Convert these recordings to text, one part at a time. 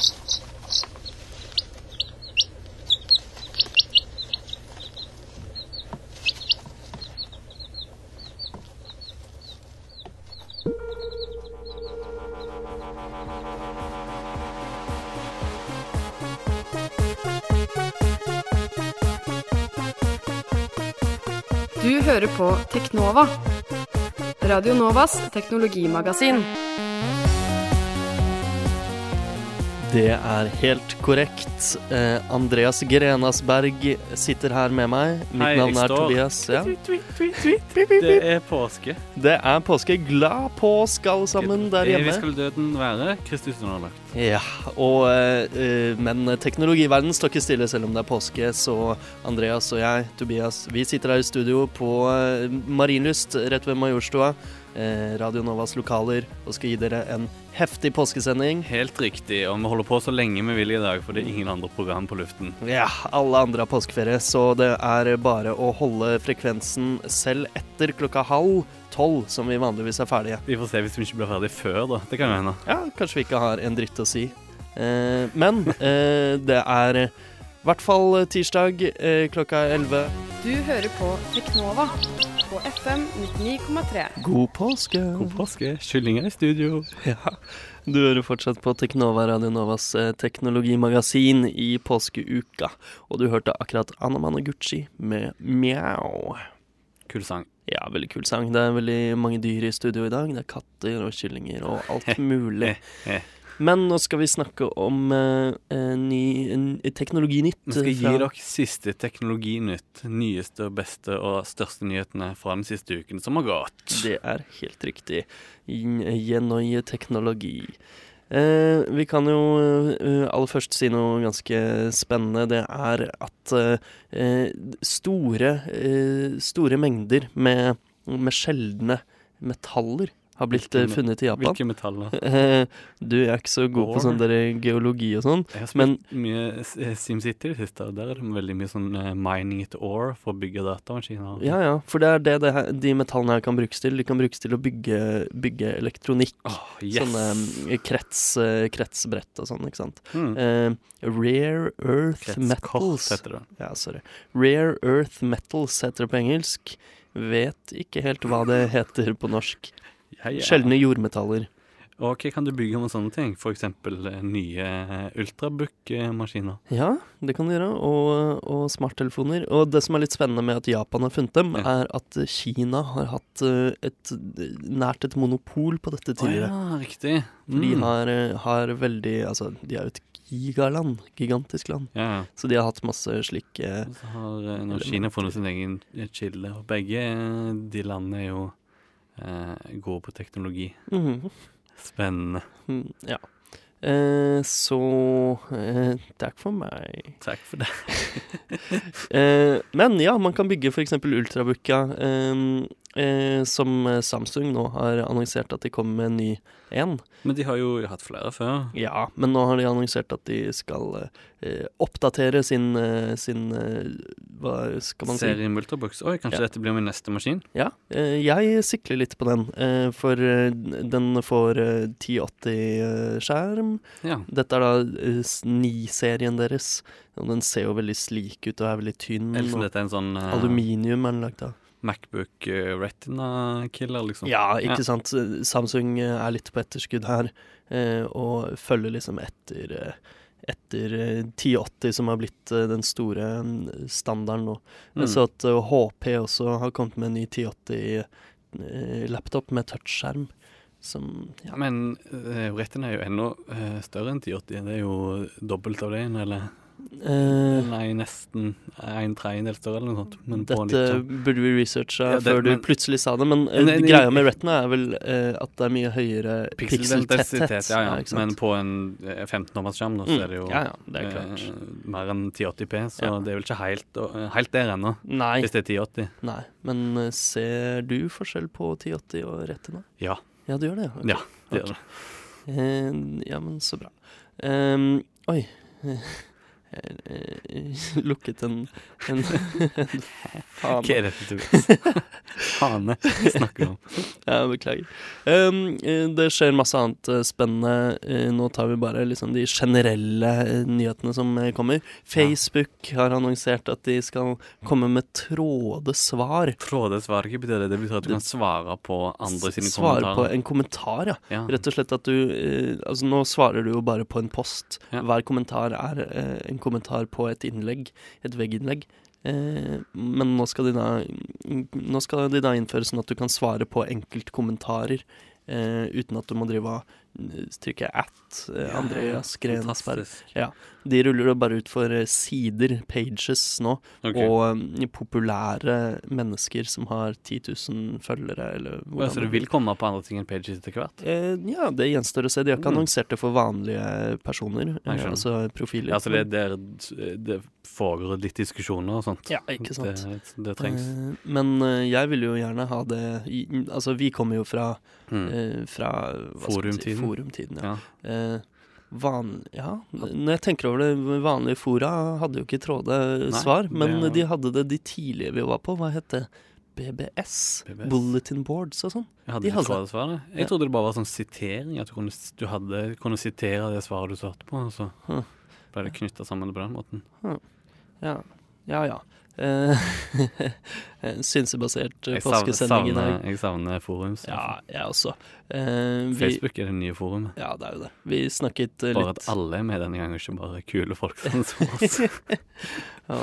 Du hører på Teknova. Radio Novas teknologimagasin. Det er helt korrekt. Eh, Andreas Grenasberg sitter her med meg. Mitt Hei, navn er. Tobias. Ja. Det er påske. Det er påske. Glad påske, alle sammen der Evig hjemme. skal døden være. Kristus underlagt. Ja, og, eh, eh, men teknologiverdenen står ikke stille selv om det er påske, så Andreas og jeg, Tobias, vi sitter her i studio på eh, Marienlyst rett ved Majorstua, eh, Radio Novas lokaler, og skal gi dere en heftig påskesending. Helt riktig. Og vi holder på så lenge vi vil i dag, for det er ingen andre program på luften. Ja, alle andre har påskeferie, så det er bare å holde frekvensen selv etter klokka halv tolv, som vi vanligvis er ferdige. Vi får se hvis vi ikke blir ferdig før, da. Det kan jo hende. Ja, kanskje vi ikke har en dritt å si. Eh, men eh, det er i hvert fall tirsdag eh, klokka 11. Du hører på Teknova på FM 99,3. God påske! God påske. Kyllinger i studio. Ja. Du hører fortsatt på Teknova Radio Novas eh, teknologimagasin i påskeuka. Og du hørte akkurat Anna Managuchi med Mjau. Kul sang. Ja, veldig kul sang. Det er veldig mange dyr i studio i dag. Det er katter og kyllinger og alt mulig. Men nå skal vi snakke om uh, ny teknologinytt. Nå skal gi dere siste teknologinytt. Nyeste beste og største nyhetene fra den siste uken som har gått. Det er helt riktig. Gjennom teknologi. Eh, vi kan jo eh, aller først si noe ganske spennende. Det er at eh, store, eh, store mengder med, med sjeldne metaller har blitt eh, Hvilke- funnet i Japan. Hvilke metaller? Eh, du er ikke så god på sånn der geologi og sånn. Jeg har spilt mye eh, SimCity i det siste, og der er det veldig mye sånn eh, mining etter ore for å bygge datamaskiner. Ja, ja, for det er det, det her, de metallene her kan brukes til. De kan brukes til å bygge, bygge elektronikk. Oh, yes! Sånne krets, eh, kretsbrett og sånn, ikke sant. Mm. Uh, rare Earth Kretskort Metals. heter det. Ja, sorry. Rare Earth Metals heter det på engelsk. Vet ikke helt hva det heter på norsk. Ja, ja. Sjeldne jordmetaller. Og hva kan du bygge med sånne ting? Eksempel eh, nye ultrabook-maskiner. Ja, det kan du gjøre. Og, og smarttelefoner. Og det som er litt spennende med at Japan har funnet dem, Ja. er at Kina har hatt eh, et nært et monopol på dette Å tidligere. ja, riktig. De Mm. har, eh, har veldig Altså, de er jo et gigaland. Gigantisk land. Ja. Så de har hatt masse slike så har eh, Kina funnet sin egen eh, kilde, og begge eh, de landene er jo eh, går på teknologi. Mhm. Spennende. Mm, Ja. Eh, så eh, takk for meg. Takk for det. Eh, men ja, man kan bygge f.eks. ultrabooka, eh, eh, som Samsung nå har annonsert at de kommer med en ny en. Men de har jo hatt flere før. Ja, men nå har de annonsert at de skal eh, oppdatere sin, eh, sin eh, Hva skal man si? Serien Multibox. Oi, kanskje Ja. dette blir min neste maskin? Ja, eh, jeg sikler litt på den, eh, for eh, den får eh, 1080-skjerm. Ja. Dette er da eh, 9-serien deres, og den ser jo veldig slik ut og er veldig tynn. Eller som og dette er en sånn eh, aluminium er den lagd av. Macbook eh, Retina-killer, liksom. Ja, ikke Ja. sant. Samsung eh, er litt på etterskudd her, eh, og følger liksom etter etter eh, 1080, som har blitt den store mm, standarden nå. Mm. Så at HP også har kommet med en ny 1080-laptop med touchskjerm. Som ja. Men uh, Retina er jo enda uh, større enn 1080. Det er jo dobbelt av det igjen, eller eh, Nei, nesten en tredjedel større, eller noe sånt. Men på Dette burde vi researche Ja, det- før du plutselig sa det, men eh, Nei, nei, greia med Retina er vel uh, at det er mye høyere pikseltetthet. ja, ja. ja? Men på en eh, 15-tommersskjerm, da, så Mm, er det jo ja, ja, det er klart. mer enn 1080P, så det er vel ikke helt, helt der ennå, Nei, hvis det er 1080. nei, men ser du forskjell på 1080 og Retina? Ja. Ja, du gjør det? Okay. Ja, det gjør det. Ja, men så bra. Um, oi. eh, lukket en, en, en Hva fane. er du Hane snakker du om? Ja, beklager. Um, eh, det skjer masse annet eh, spennende. Eh, Nå tar vi bare liksom de generelle eh, nyhetene som eh, kommer. Facebook har annonsert at de skal komme med trådesvar. Trådesvar, hva betyr det? Det betyr at du kan svare på andre sine kommentarer? Svare på en kommentar, ja. Ja. Rett og slett at du eh, Altså, nå svarer du jo bare på en post. Ja. Hver kommentar er eh, en kommentar på et innlegg. Et vegginnlegg. Eh, men nå skal, de da, nå skal de da innføre sånn at du kan svare på enkeltkommentarer eh, uten at du må drive og eh, jeg at eh, Andreas Grensberg. Fantastisk. De ruller det bare ut for eh, sider, pages, nå. okay. Og eh, populære mennesker som har 10 000 følgere, eller Ja, så du vil komme på andre ting enn pages etter hvert? Eh, ja, det gjenstår å se. De har ikke Mm. annonsert det for vanlige personer, eh, altså profiler. Ja, så det, det, det foregår litt diskusjoner og sånt? Ja, ikke sant. Det, det trengs. Eh, men jeg vil jo gjerne ha det i, Altså, vi kommer jo fra, Mm. eh, fra Forumtiden. Forumtiden ja. Ja. Eh, van, ja, når jeg tenker over det, vanlige fora hadde jo ikke trådesvar, Nei, men det- de hadde det de tidlige vi var på. Hva het det? BBS? BBS. Bulletin boards og sånn. Jeg hadde De ikke hadde- svaret. Jeg Ja. trodde det bare var sånn sitering. At du kunne, du hadde, kunne sitere det svaret du svarte på, og så ble det knytta sammen på den måten. Ja, ja. ja. Eh, Synsebasert eh, påskesending i dag. jeg savner forums. Ja, jeg også. Eh, vi, Facebook er det nye forumet. ja, det er jo det. Vi snakket eh, Bare litt at alle er med denne gangen, ikke bare kule folk som oss. ja.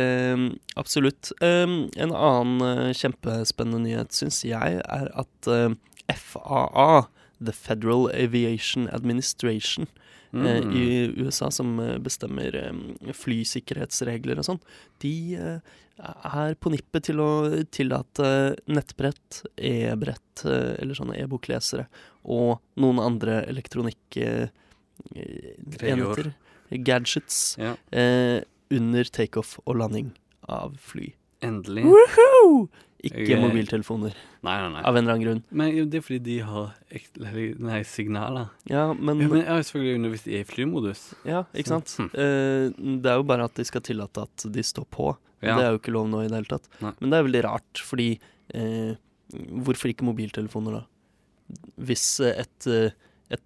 Eh, absolutt. Eh, en annen kjempespennende nyhet, syns jeg, er at FAA, The Federal Aviation Administration, eh, Mm. i USA, som eh, bestemmer flysikkerhetsregler og sånn, de eh, er på nippet til å tillate nettbrett, e-brett eller sånne e-boklesere og noen andre elektronikkenheter, gadgets, Ja, eh, under takeoff og landing av fly. endelig. Woohoo! Ikke Jeg- mobiltelefoner, Nei, nei, nei. av en eller annen grunn. Men jo, det er fordi de har ek- eller, nei, signaler. Ja, men, Ja, men ja, selvfølgelig under hvis de er i flymodus. Ja, ikke sant? hm. Eh, det er jo bare at de skal tillate at de står på. Ja. Det er jo ikke lov nå i det hele tatt. Nei. Men det er veldig rart, fordi eh, Hvorfor ikke mobiltelefoner, da? Hvis eh, et, eh, et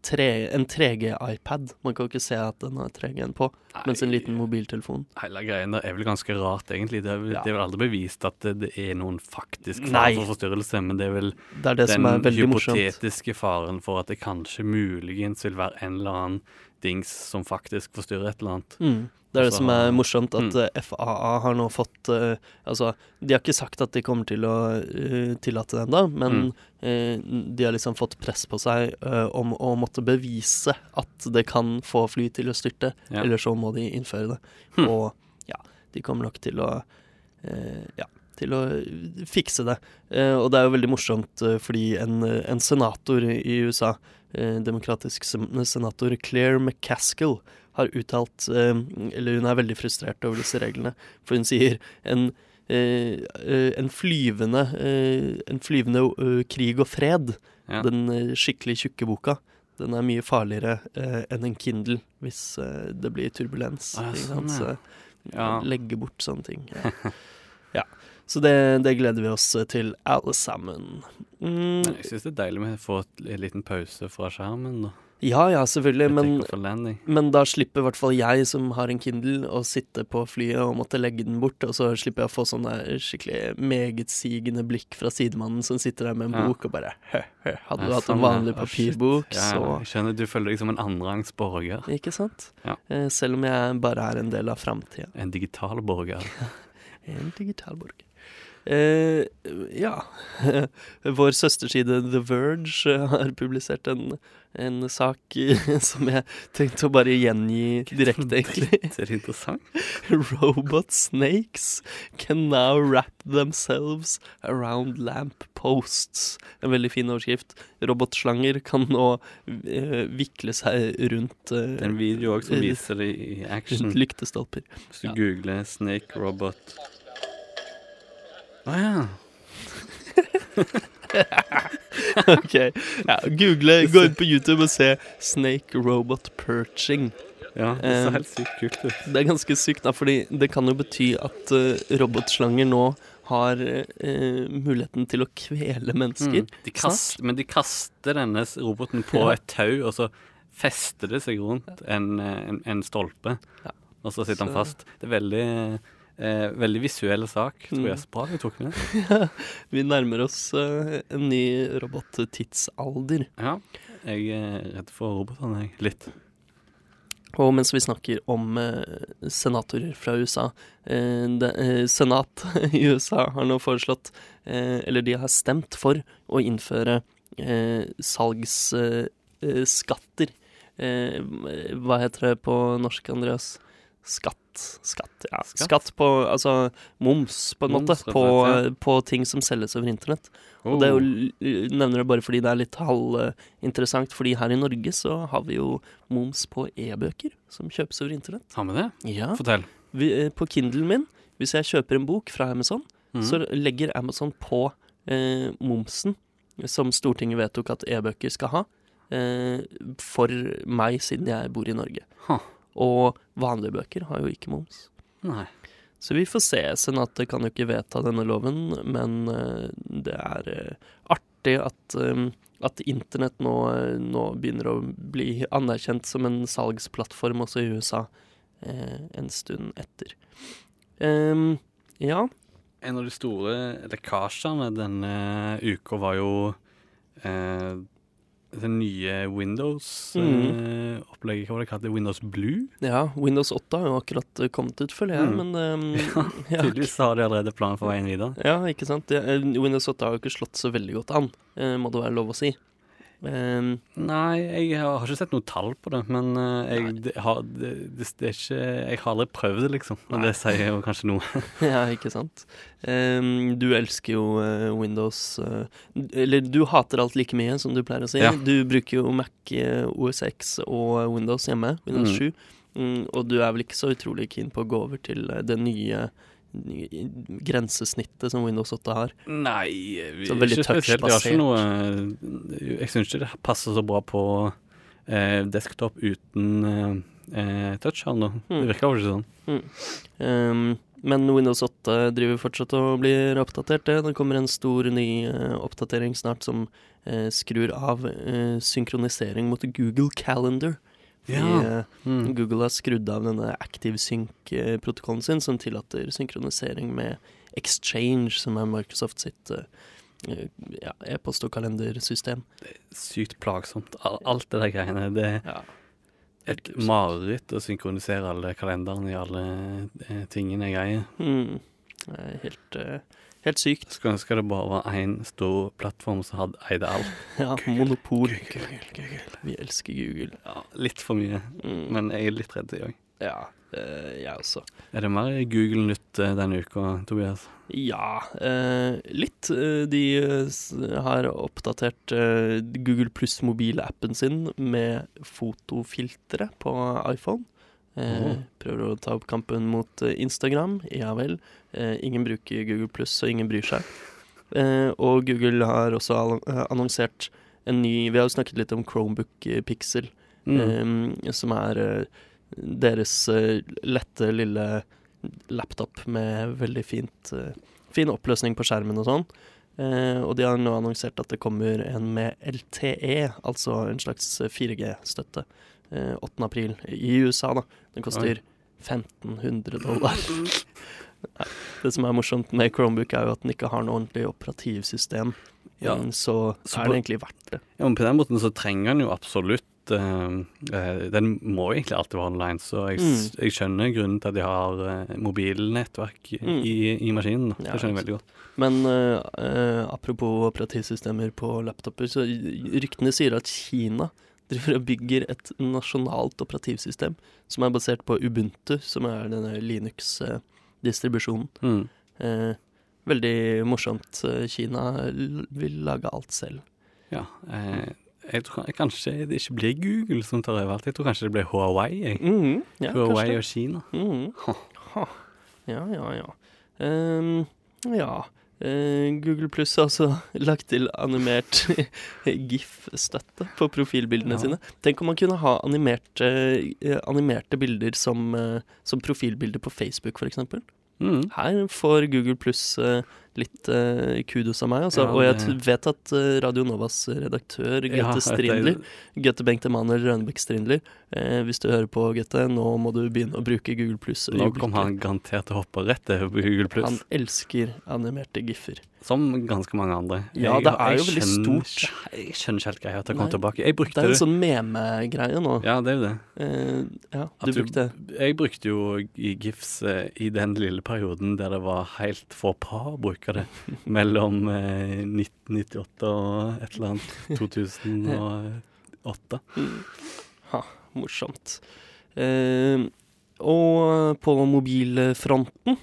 tre, en 3G-iPad Man kan jo ikke se at den har 3G-en på, mens en liten mobiltelefon Hele greien der er vel ganske rart, egentlig. Det er, Ja. det er vel aldri bevist at det, er noen faktisk Nei. fare for forstyrrelse, men det er vel Det er det den morsomt. hypotetiske faren for at det kanskje muligens vil være en eller annen dings som faktisk forstyrrer et eller annet. Mm. Det er det Altså, som er morsomt, at mm. eh, FAA har nå fått uh, Altså, de har ikke sagt at de kommer til å uh, tillate det ennå, men Mm. uh, de har liksom fått press på seg om å måtte bevise at det kan få fly til å styrte, Ja. eller så må de innføre det. Mm. Og ja, de kommer nok til å Ja, til å fikse det. Eh, og det er jo veldig morsomt eh, fordi en, en senator i i USA, eh, demokratisk senator Claire McCaskill, har uttalt eh, Eller hun er veldig frustrert over disse reglene, for hun sier en eh, eh, en flyvende, en flyvende krig og fred, Ja. den skikkelig tjukke boka, den er mye farligere enn en Kindle hvis det blir turbulens. Ah, sånn, ja. Ja. legge bort sånne ting. Ja. ja. Så det, det gleder vi oss til, alle sammen. Mm, jeg syns det er deilig med å få en liten pause fra skjermen. da. Ja ja, selvfølgelig, men, men da slipper i hvert fall jeg, som har en Kindle, å sitte på flyet og måtte legge den bort, og så slipper jeg å få sånne skikkelig megetsigende blikk fra sidemannen som sitter der med en Ja. bok og bare hø, hø. Hadde du hatt sånn, en vanlig ja. papirbok, Ja, ja, så jeg skjønner, Du føler deg som en annenrangs borger. Ikke sant? Ja. Eh, selv om jeg bare er en del av framtida. En digital borger. En digitalborger. Eh, ja. Vår søsterside The Verge eh, har publisert en, en sak eh, som jeg tenkte å bare gjengi direkte, egentlig. Ser er interessant. Robot snakes can now wrap themselves around lamp posts. En veldig fin overskrift. Robotslanger kan nå eh, vikle seg rundt, Det er eh, en video òg som viser det i action. lyktestolper. Hvis du Ja. googler 'snake robot' Å ja. ok. Ja, google, gå inn på YouTube og se 'Snake Robot Perching'. Ja, det ser Eh, helt sykt kult ut. Det er ganske sykt, da, fordi det kan jo bety at uh, robotslanger nå har uh, muligheten til å kvele mennesker. Mm. De kast, men de kaster denne roboten på Ja. et tau, og så fester det seg rundt en, en, en stolpe. Ja. Og så sitter han fast. Det er veldig, eh, veldig visuell sak, tror Mm. jeg. Så bra vi tok med. Vi nærmer oss eh, en ny robottidsalder. Ja. Jeg er redd for robotene, jeg. Litt. Og mens vi snakker om eh, senatorer fra USA eh, det, eh, Senat i USA har nå foreslått, eh, eller de har stemt for, å innføre eh, salgsskatter. Eh, eh, hva heter det på norsk, Andreas? Skatt. Skatt, ja. Skatt? Skatt på Altså moms, på en Moms, måte, på, ja. på ting som selges over internett. Og det er jo, nevner det bare fordi det er litt halvinteressant, fordi her i Norge så har vi jo moms på e-bøker som kjøpes over internett. Har vi det? Ja. Fortell. Vi, eh, på Kindlen min, hvis jeg kjøper en bok fra Amazon, mm. så legger Amazon på eh, momsen som Stortinget vedtok at e-bøker skal ha, eh, for meg siden jeg bor i Norge. Huh. Og vanlige bøker har jo ikke moms. Nei. Så vi får se. Senatet kan jo ikke vedta denne loven, men eh, det er eh, artig at, eh, at internett nå, nå begynner å bli anerkjent som en salgsplattform også i USA eh, en stund etter. Um, ja. En av de store lekkasjene denne uka var jo eh, det nye Windows-opplegget. hva var det kalt? Windows Blue? ja. Windows 8 har jo akkurat eh, kommet ut, føler jeg, Mm. men um, ja, Tydeligvis har de allerede planer for veien videre. Ja, ikke sant. Eh, Windows 8 har jo ikke slått så veldig godt an, eh, må det være lov å si. Ehm, Nei, jeg har har ikke sett noe tall på det, men eh, jeg, det, har, det, det, er ikke Jeg har aldri prøvd det, liksom. Men det sier jo kanskje noe. Ja, ikke sant. Um, du elsker jo eh, Windows eh, Eller du hater alt like mye, som du pleier å si. Ja. Du bruker jo Mac, OSX og Windows hjemme, Windows Mm. 7. Um, og du er vel ikke så utrolig keen på å gå over til det nye grensesnittet som Windows 8 har. Nei, vi, ikke spesielt. Jeg har ikke noe eh, Jeg syns ikke det passer så bra på eh, desktop uten eh, eh, touch her nå. Mm. Det virker jo ikke sånn. Ehm, men Windows 8 driver fortsatt og blir oppdatert. Det Det kommer en stor ny uh, oppdatering snart som uh, skrur av uh, synkronisering mot Google Calendar. Ja. eh, Mm. Google har skrudd av denne ActiveSync-protokollen sin, som tillater synkronisering med Exchange, som er Microsoft sitt eh, eh, ja, e-post- og kalendersystem. Det er Sykt plagsomt. Alt det der greiene. Det er Ja. et mareritt å synkronisere alle kalenderne i alle tingene jeg eier. Mm. Helt, eh, helt sykt. Skulle ønske det bare var én stor plattform som hadde eide alt. Ja, monopol. Vi elsker Google. Ja, litt for mye, Mm. men jeg er litt redd, jeg òg. Ja, eh, jeg også. Er det mer Google-nytt eh, denne uka, Tobias? Ja, eh, litt. Eh, De har oppdatert Google Pluss-mobilappen sin med fotofiltre på iPhone. Eh, Oh. Prøver å ta opp kampen mot eh, Instagram. Ja vel. Eh, ingen bruker Google Pluss, så ingen bryr seg. Eh, og Google har også annonsert en ny Vi har jo snakket litt om Chromebook Pixel. Mm. som er deres lette, lille laptop med veldig fint, fin oppløsning på skjermen og sånn. Eh, og de har nå annonsert at det kommer en med LTE, altså en slags 4G-støtte, eh, 8. april i USA, da. Den koster 1500 dollar. Det som er morsomt med Chromebook, er jo at den ikke har noe ordentlig operativsystem. Ja, så, så er det egentlig verdt det. Ja, men på den måten så trenger den jo absolutt eh, eh, Den må egentlig alltid være online, så jeg, mm. jeg skjønner grunnen til at de har eh, mobilnettverk i, Mm. i, i maskinen. Ja, Det skjønner jeg veldig godt. Men uh, eh, apropos operativsystemer på laptoper, så ryktene sier at Kina driver og bygger et nasjonalt operativsystem som er basert på Ubuntu, som er denne Linux-distribusjonen. Mm. Eh, veldig morsomt. Eh, Kina vil lage alt selv. Ja, eh, jeg tror kanskje det ikke blir Google som tar over alt. Jeg tror kanskje det blir Huawei. Jeg. Mm, ja, Huawei og Kina. Mm. Ha. Ja, ja, ja. Um, ja. Eh, Google Pluss har også lagt til animert GIF-støtte på profilbildene Ja. sine. Tenk om man kunne ha animerte, eh, animerte bilder som, eh, som profilbilder på Facebook, f.eks. Mm. Her får Google Pluss litt uh, kudos av meg, altså. Ja, og jeg vet at uh, Radio Novas redaktør Ja, Gaute det- Strindler Gøtte Bengt Emanuel Rønbeck Strindler. uh, hvis du hører på, Gøtte, nå må du begynne å bruke Google Pluss. Nå kommer han garantert til å hoppe rett over på Google Plus, Han elsker animerte giffer. som ganske mange andre. Ja, Jeg- det er jo veldig skjønner stort. Jeg skjønner ikke helt greia at det kom Nei. tilbake. Jeg Det er en sånn meme-greie nå. Ja, det er jo det. Eh, ja, du, du brukte Jeg brukte jo GIFs i den lille perioden der det var helt få par bruker det. Mellom eh, 1998 og et eller annet 2008. Ha, morsomt. Eh, og på mobilfronten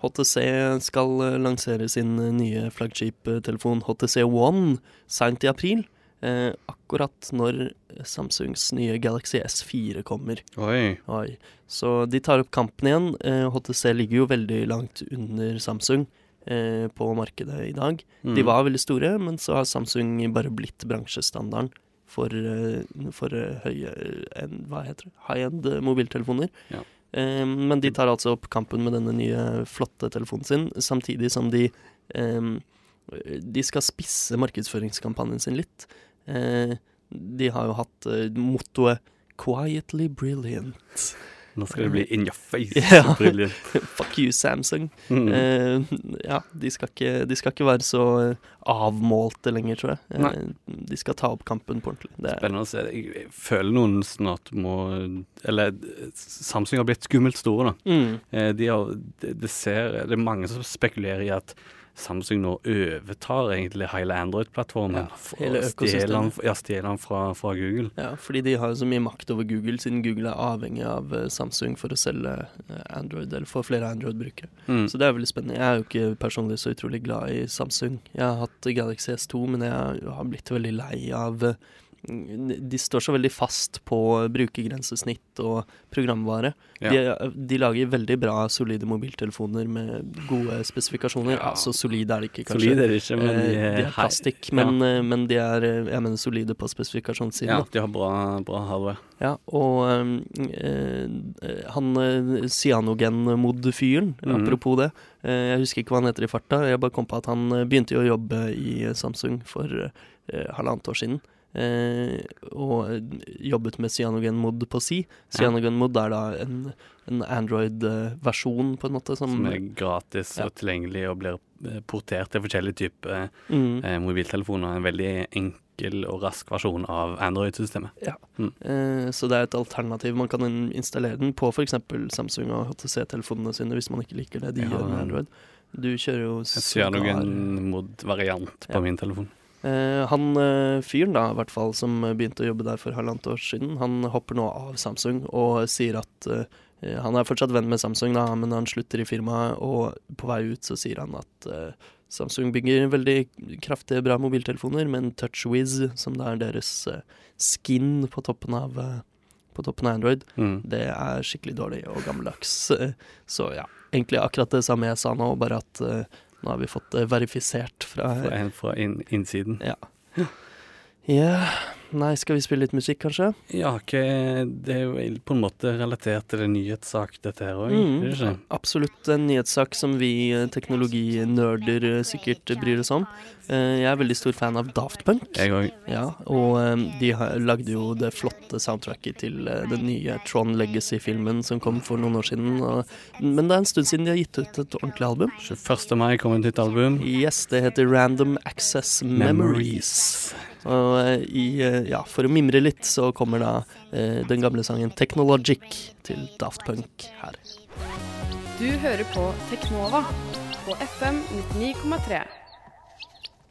HTC skal eh, lansere sin nye flaggskip-telefon HTC One seint i april. Eh, akkurat når Samsungs nye Galaxy S4 kommer. Oi. Oi. Så de tar opp kampen igjen. Eh, HTC ligger jo veldig langt under Samsung eh, på markedet i dag. Mm. De var veldig store, men så har Samsung bare blitt bransjestandarden for, eh, for eh, høye en, Hva heter det? High-end eh, mobiltelefoner. Ja. Eh, men de tar altså opp kampen med denne nye, flotte telefonen sin, samtidig som de eh, De skal spisse markedsføringskampanjen sin litt. Eh, de har jo hatt eh, mottoet 'Quietly Brilliant'. Nå skal det bli in your face. Ja. Fuck you, Samsung. Mm. Eh, ja, de skal, ikke, de skal ikke være så eh, avmålte lenger, tror jeg. Eh, de skal ta opp kampen på ordentlig. Det er, Spennende å se. Jeg føler noen snart må Eller Samsung har blitt skummelt store, da. mm, Eh, De har, det, de ser, det er mange som spekulerer i at Samsung nå overtar egentlig hele Android-plattformen. Ja, hele den- økosystemet. Ja, stjeler den fra, fra Google. ja, fordi de har jo så mye makt over Google, siden Google er avhengig av eh, Samsung for å selge eh, Android, eller få flere Android-brukere. Mm. Så det er veldig spennende. Jeg er jo ikke personlig så utrolig glad i Samsung. Jeg har hatt Galaxy S2, men jeg har blitt veldig lei av eh, De står så veldig fast på brukergrensesnitt og programvare. Ja. De, de lager veldig bra, solide mobiltelefoner med gode spesifikasjoner. Ja, Ja. så solide er de ikke, kanskje. Solide er ikke, men Eh, de de er, er plastikk, men, Ja. eh, men de er eh, jeg mener, solide på spesifikasjonssiden. ja, de har bra, bra hardware. Ja, og eh, han cyanogen-mod-fyren, Mhm. apropos det. jeg husker ikke hva han heter i farta. Jeg bare kom på at han begynte jo å jobbe i Samsung for øh, halvannet år siden. Eh, og eh, jobbet med cyanogen-mod på si. Cyanogen-mod er da en, en Android-versjon, på en måte, som, Som er gratis Ja. og tilgjengelig og blir eh, portert til forskjellige typer mm, eh, mobiltelefoner. En veldig enkel og rask versjon av Android-systemet. Eh, Så det er et alternativ. Man kan installere den på f.eks. Samsung og HTC-telefonene sine hvis man ikke liker det de Ja, gjør med Android. Du kjører jo En cyanogen-mod-variant på Ja. min telefon. Eh, han eh, fyren da, i hvert fall, som begynte å jobbe der for halvannet år siden, han hopper nå av Samsung og sier at eh, han er fortsatt venn med Samsung, da, men han slutter i firmaet, og på vei ut så sier han at Samsung bygger veldig kraftige, bra mobiltelefoner, men TouchWiz, som det er deres skin på toppen av på toppen av Android, Mm. det er skikkelig dårlig og gammeldags. Så ja, egentlig akkurat det samme jeg sa nå, bare at nå har vi fått det verifisert fra Fra, en, fra inn, innsiden. Ja. Ja Nei, skal vi spille litt musikk, kanskje? Ja, okay. det er jo på en måte relatert til en nyhetssak, dette her òg, Mm, ikke? Absolutt en nyhetssak som vi eh, teknologinerder eh, sikkert bryr oss om. Eh, Jeg er veldig stor fan av Daft Punk. Jeg òg. Ja, og de lagde jo det flotte soundtracket til den nye Tron Legacy-filmen som kom for noen år siden. Men det er en stund siden de har gitt ut et ordentlig album. 21. mai kom et nytt album. Yes, det heter Random Access Memories. Og eh, i, ja, for å mimre litt, så kommer da eh, den gamle sangen 'Technologic' til Daft Punk her. Du hører på Teknova på FM 99,3.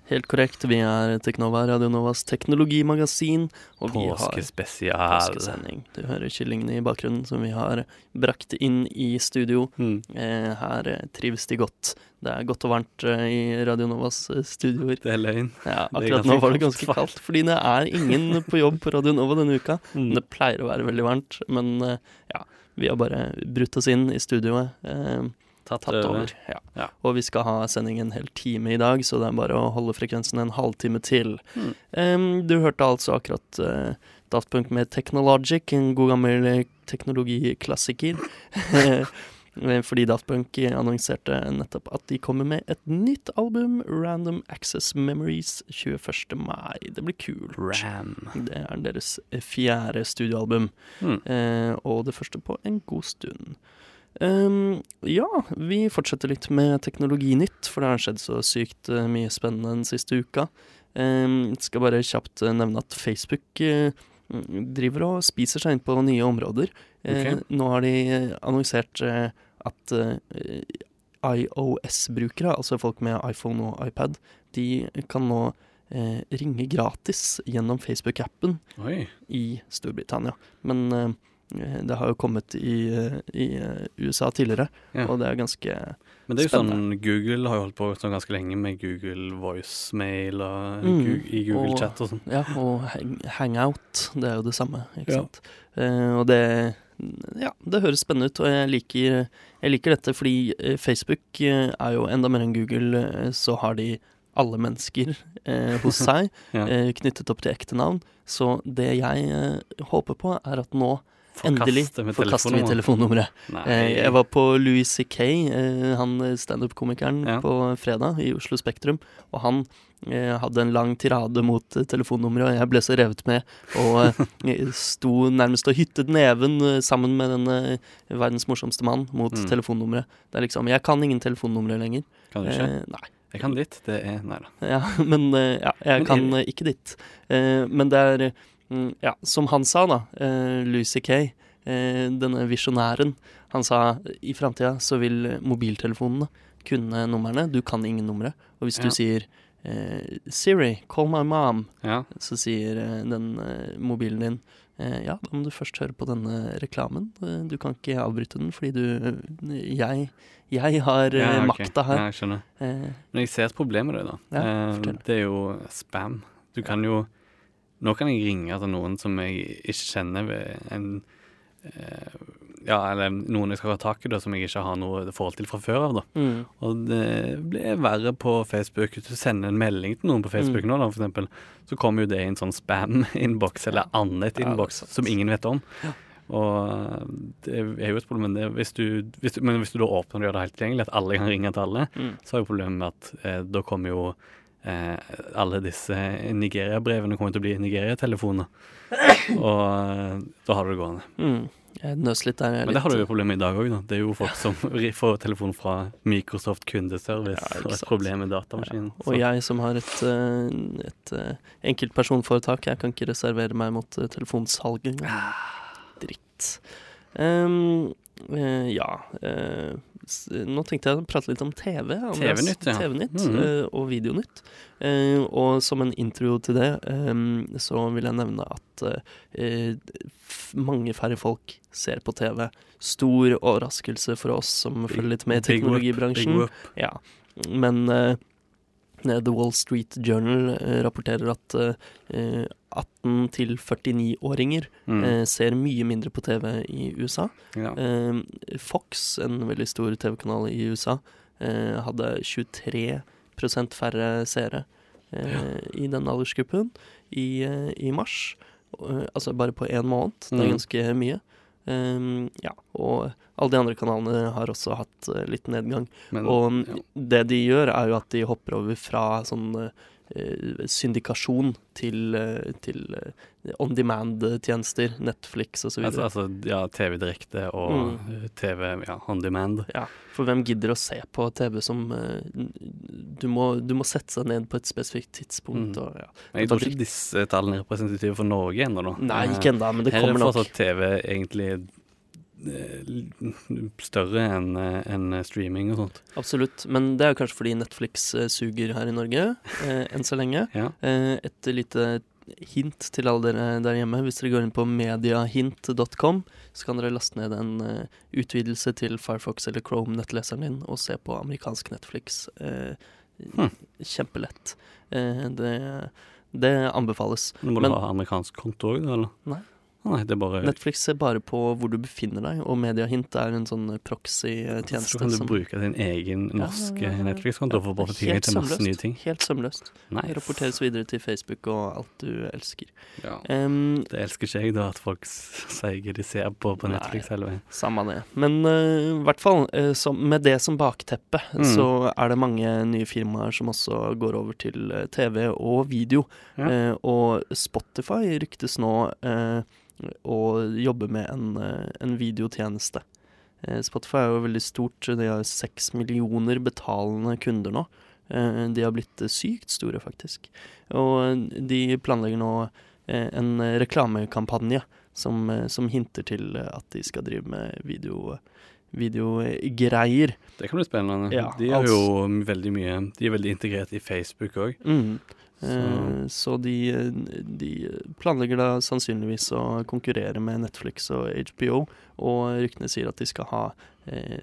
Helt korrekt, vi er Teknova, Radio Novas teknologimagasin, og vi har påskesending. Du hører kyllingene i bakgrunnen som vi har brakt inn i studio. Mm. Eh, her eh, trives de godt. Det er godt og varmt eh, i Radio Novas studioer. Det er løgn. Ja, akkurat nå var det ganske kaldt, fordi det er ingen på jobb på Radio Nova denne uka. Mm. Det pleier å være veldig varmt, men ja, vi har bare brutt oss inn i studioet. Eh, Tatt, tatt over. Ja. Ja. Og vi skal ha sending en hel time i dag, så det er bare å holde frekvensen en halvtime til. Mm. Um, du hørte altså akkurat uh, Daft Punk med Technologic, en god gammel eh, teknologiklassiker. Eh, Fordi Daft Punk annonserte nettopp at de kommer med et nytt album, Random Access Memories, 21. mai. Det blir kult. Ram. Det er deres fjerde studioalbum, Mm. eh, og det første på en god stund. Ehm, ja, vi fortsetter litt med teknologinytt, for det har skjedd så sykt eh, mye spennende den siste uka. Um, skal bare kjapt eh, nevne at Facebook uh, driver og spiser seg inn på nye områder. Okay. Uh, nå har de annonsert uh, at iOS-brukere, altså folk med iPhone og iPad, de kan nå ringe gratis gjennom Facebook-appen i Storbritannia. Men det har jo kommet i, eh, i eh, USA tidligere, Ja. og det er ganske Men det er jo Spennende. sånn Google har jo holdt på sånn ganske lenge med Google voicemail og Mm. Google, i Google Og- Chat og sånn. Ja, og hang, hangout, det er jo det samme, ikke Ja. sant. Uh, og det Ja, det høres spennende ut, og jeg liker, jeg liker dette fordi eh, Facebook eh, er jo enda mer enn Google, eh, så har de alle mennesker eh, hos seg, Ja. eh, knyttet opp til ekte navn. Så det jeg eh, håper på, er at nå endelig forkaster vi telefonnummeret. Eh, jeg var på Louis C.K., eh, han standup-komikeren, Ja. på fredag i Oslo Spektrum. Og han eh, hadde en lang tirade mot telefonnummeret, og jeg ble så revet med. Og sto nærmest og hyttet neven sammen med denne verdens morsomste mann mot Mm. telefonnummeret. Det er liksom Jeg kan ingen telefonnumre lenger. Kan du ikke? Eh, nei. Jeg kan ditt. Det er Nei da. Ja, men ja, jeg Men kan ikke ditt. Eh, men det er mm, Ja, som han sa, da, uh, Lucy Kay, eh, denne visjonæren, han sa i framtida så vil mobiltelefonene kunne numrene. Du kan ingen numre. Og hvis Ja. du sier eh, Siri, call my mom, Ja. så sier eh, den eh, mobilen din eh, ja, da må du først høre på denne reklamen. Eh, du kan ikke avbryte den fordi du Jeg, jeg har eh, ja, okay. makta her. Ja, jeg skjønner. Eh, Men jeg ser et problem med det, da. Ja, Eh, det er jo spam. Du kan jo Nå kan jeg ringe til noen som jeg ikke kjenner en eh, Ja, eller noen jeg skal ha tak i, da, som jeg ikke har noe forhold til fra før av, da. mm, Og det blir verre på Facebook. Hvis du sender en melding til noen på Facebook Mm. nå, da, for eksempel, så kommer jo det i en sånn spam-innboks, eller annet Ja, innboks, som ingen vet om. Ja. Og det er jo et problem, men, det, hvis du, hvis du, men hvis du da åpner og gjør det helt tilgjengelig, at alle kan ringe til alle, mm. så er jo problemet med at eh, da kommer jo eh, alle disse Nigeria-brevene kommer til å bli Nigeria-telefoner. Og eh, da har du det gående. Mm. Litt Men det har du jo problemet i dag òg, da. Det er jo folk som får telefon fra Microsoft kundeservice Ja, og et problem med datamaskinen. Og jeg som har et, eh, et eh, enkeltpersonforetak, jeg kan ikke reservere meg mot eh, telefonsalg. Ah. Dritt. Eh, ja eh, s- Nå tenkte jeg å prate litt om TV. TV-nytt, ja. TV-nytt -hmm. eh, og videonytt. Eh, og som en intro til det, ehm, så vil jeg nevne at eh, mange færre folk ser på TV. Stor overraskelse for oss som følger litt med i big whoop, teknologibransjen. Big whoop. Ja, men The Wall Street Journal eh, rapporterer at eh, 18 til 49-åringer Mm. eh, ser mye mindre på TV i USA. ja. Eh, Fox, en veldig stor TV-kanal i USA, eh, hadde 23 færre seere eh, i den aldersgruppen i, eh, i mars. Eh, altså bare på én måned. Det er Mm. ganske mye. Eh, ja, og alle de andre kanalene har også hatt uh, litt nedgang. Men, Og mm, ja. det de gjør, er jo at de hopper over fra sånn eh, syndikasjon til, eh, til eh, on demand-tjenester, Netflix osv. altså, altså, ja, TV direkte og Mm. eh, TV ja, on demand. Ja, for hvem gidder å se på TV som eh, du, må, du må sette seg ned på et spesifikt tidspunkt. Mm. Og, ja. Men jeg tror ikke disse tallene er representative for Norge ennå. Nei, Eh, ikke ennå, men det Her kommer er nok. fortsatt TV egentlig eh, større enn en streaming og sånt. Absolutt. Men det er kanskje fordi Netflix eh, suger her i Norge, eh, enn så lenge. Ja. Eh, et lite hint til alle dere der hjemme. Hvis dere går inn på mediahint.com, så kan dere laste ned en eh, utvidelse til Firefox eller Chrome-nettleseren din og se på amerikansk Netflix. Eh, Hm. Kjempelett. Eh, det, det anbefales. Nå må Men- du ha amerikansk konto òg, eller? Å Nei, det er bare Netflix ser bare på hvor du befinner deg, og Mediahint er en sånn proxy-tjeneste. Så kan du som- bruke din egen norske Ja, ja, ja. Netflix-konto for å få tilgang til masse nye ting. Helt sømløst. Nice. Rapporteres videre til Facebook og alt du elsker. Ja. Em, Det elsker ikke jeg, da, at folk sier de ser på på Nei. Netflix hele veien. Samme det. Men eh, i hvert fall, uh, som- med det som bakteppe, Mm. så er det mange nye firmaer som også går over til eh, TV og video. Eh, og Spotify ryktes nå eh, å jobbe med en, eh, en videotjeneste. Eh, Spotify er jo veldig stort. De har seks millioner betalende kunder nå. Eh, de har blitt sykt store, faktisk. Og de planlegger nå en reklamekampanje som, som hinter til at de skal drive med video, videogreier. Det kan bli spennende. Ja, de er altså- jo veldig mye De er veldig integrert i Facebook òg. Mm. Så- Eh, Så de, de planlegger da sannsynligvis å konkurrere med Netflix og HBO, og ryktene sier at de skal ha eh,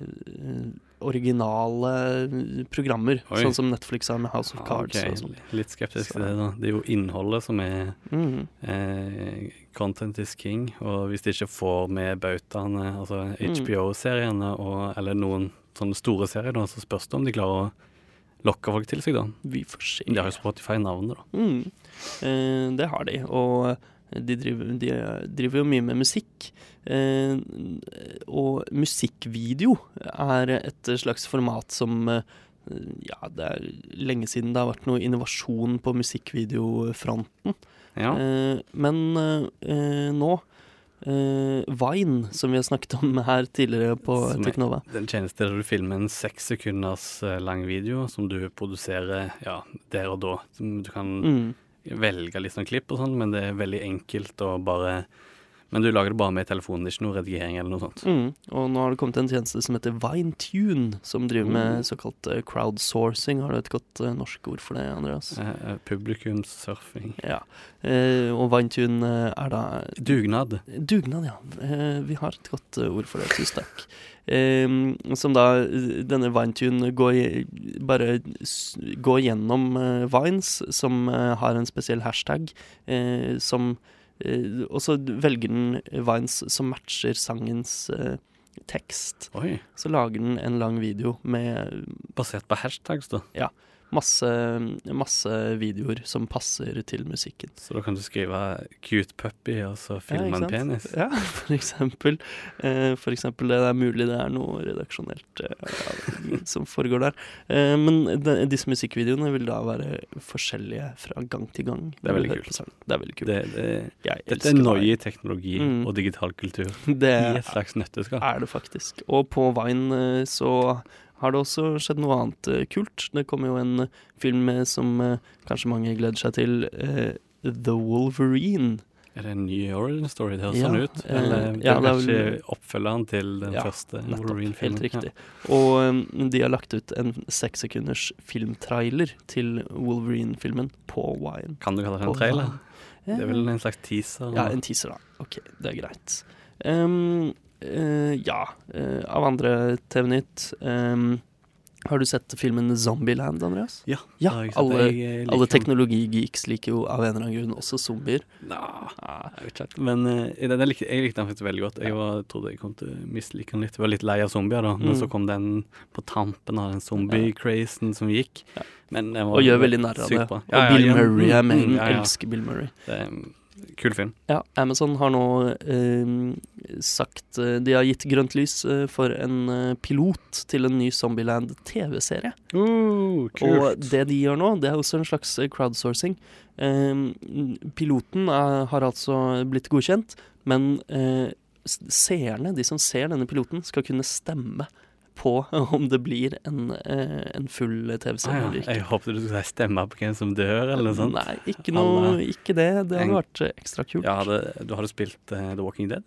originale programmer, Oi. sånn som Netflix har med House of Cards og sånn. Litt skeptisk til det, da. Det er jo innholdet som er Mm. eh, Content is king, og hvis de ikke får med bautaene, altså Mm. HBO-seriene og eller noen sånne store serier, da, så spørs det om de klarer å lokke folk til seg, da. Vi får se. De har jo Spotify-navnet, da. Mm. Eh, det har de, og de driver, de driver jo mye med musikk. Eh, og musikkvideo er et slags format som eh, Ja, det er lenge siden det har vært noe innovasjon på musikkvideofronten. Ja. Eh, men nå Vine, som vi har snakket om her tidligere på Teknova. Den tjeneste der du filmer en seks sekunders lang video som du produserer ja, der og da. Som Du kan Mm. Velge litt sånn klipp og sånn, men det er veldig enkelt å bare Men du lager det bare med telefonen, det er ikke noe redigering eller noe sånt. Mm. Og nå har det kommet en tjeneste som heter VineTune, som driver med Mm. såkalt eh, crowdsourcing. Har du et godt eh, norsk ord for det, Andreas? Eh, Publikumssurfing. Ja. Eh, og VineTune er da Dugnad. Dugnad, ja. Eh, vi har et godt ord for det. Tusen takk. Eh, som da Denne VineTune går i- bare går gjennom eh, Vines, som eh, har en spesiell hashtag, eh, som Og så velger den Vines som matcher sangens eh, tekst. Oi. Så lager den en lang video med Basert på hashtags, da. Masse, masse videoer som passer til musikken. Så da kan du skrive 'cute puppy' og så filme ja, en penis. Ja, for eksempel. Eh, for eksempel det er mulig det er noe redaksjonelt eh, ja, som foregår der. Eh, men de, disse musikkvideoene vil da være forskjellige fra gang til gang. Det er veldig kult. Det er veldig kult. Det, det, dette er noe teknologi Mm. og digital kultur Det i et slags nøtteskall. er det faktisk. Og på Vine eh, så har det også skjedd noe annet eh, kult. Det kommer jo en film eh, som eh, kanskje mange gleder seg til. eh, The Wolverine. Er det en ny origin story? Det høres Ja, sånn ut. eh, Eller det ja, er det kanskje oppfølgeren til den Ja, første Wolverine-filmen. Helt riktig. Og um, de har lagt ut en sekssekunders filmtrailer til Wolverine-filmen på Wine. Kan du kalle det en trailer? Det er vel en slags teaser? Ja, en teaser, da. Ok, det er greit. Um, eh, ja, eh, av andre TV-nytt um, Har du sett filmen Zombieland, Andreas? Ja, Ja, jeg alle, Jeg, eh, alle teknologigeeks liker jo av en eller annen grunn også zombier. Nah, Ah, jeg vet ikke. Men uh, den, den likte, jeg likte den faktisk veldig godt. Jeg var, trodde jeg kom til å mislike den litt. Jeg var litt lei av zombier, da. Men Mm. så kom den på tampen av den zombie-crazen som gikk. Ja. Men den var og gjør veldig narr av det. Og Bill. Murray er med. Mm, Jeg ja, elsker Bill Murray. Det kul film. Ja, Amazon har nå eh, sagt eh, De har gitt grønt lys eh, for en eh, pilot til en ny Zombieland TV-serie. Uh, Og det de gjør nå, det er også en slags crowdsourcing. Eh, piloten er, har altså blitt godkjent, men eh, seerne, de som ser denne piloten, skal kunne stemme på om det blir en, eh, en full TV-serie Ah, ja. eller ikke. Jeg håpet du skulle si stemme på hvem som dør, eller noe sånt. Nei, ikke, noe, ikke det. Det En- hadde vært eh, ekstra kult. Ja, det, du hadde spilt uh, The Walking Dead?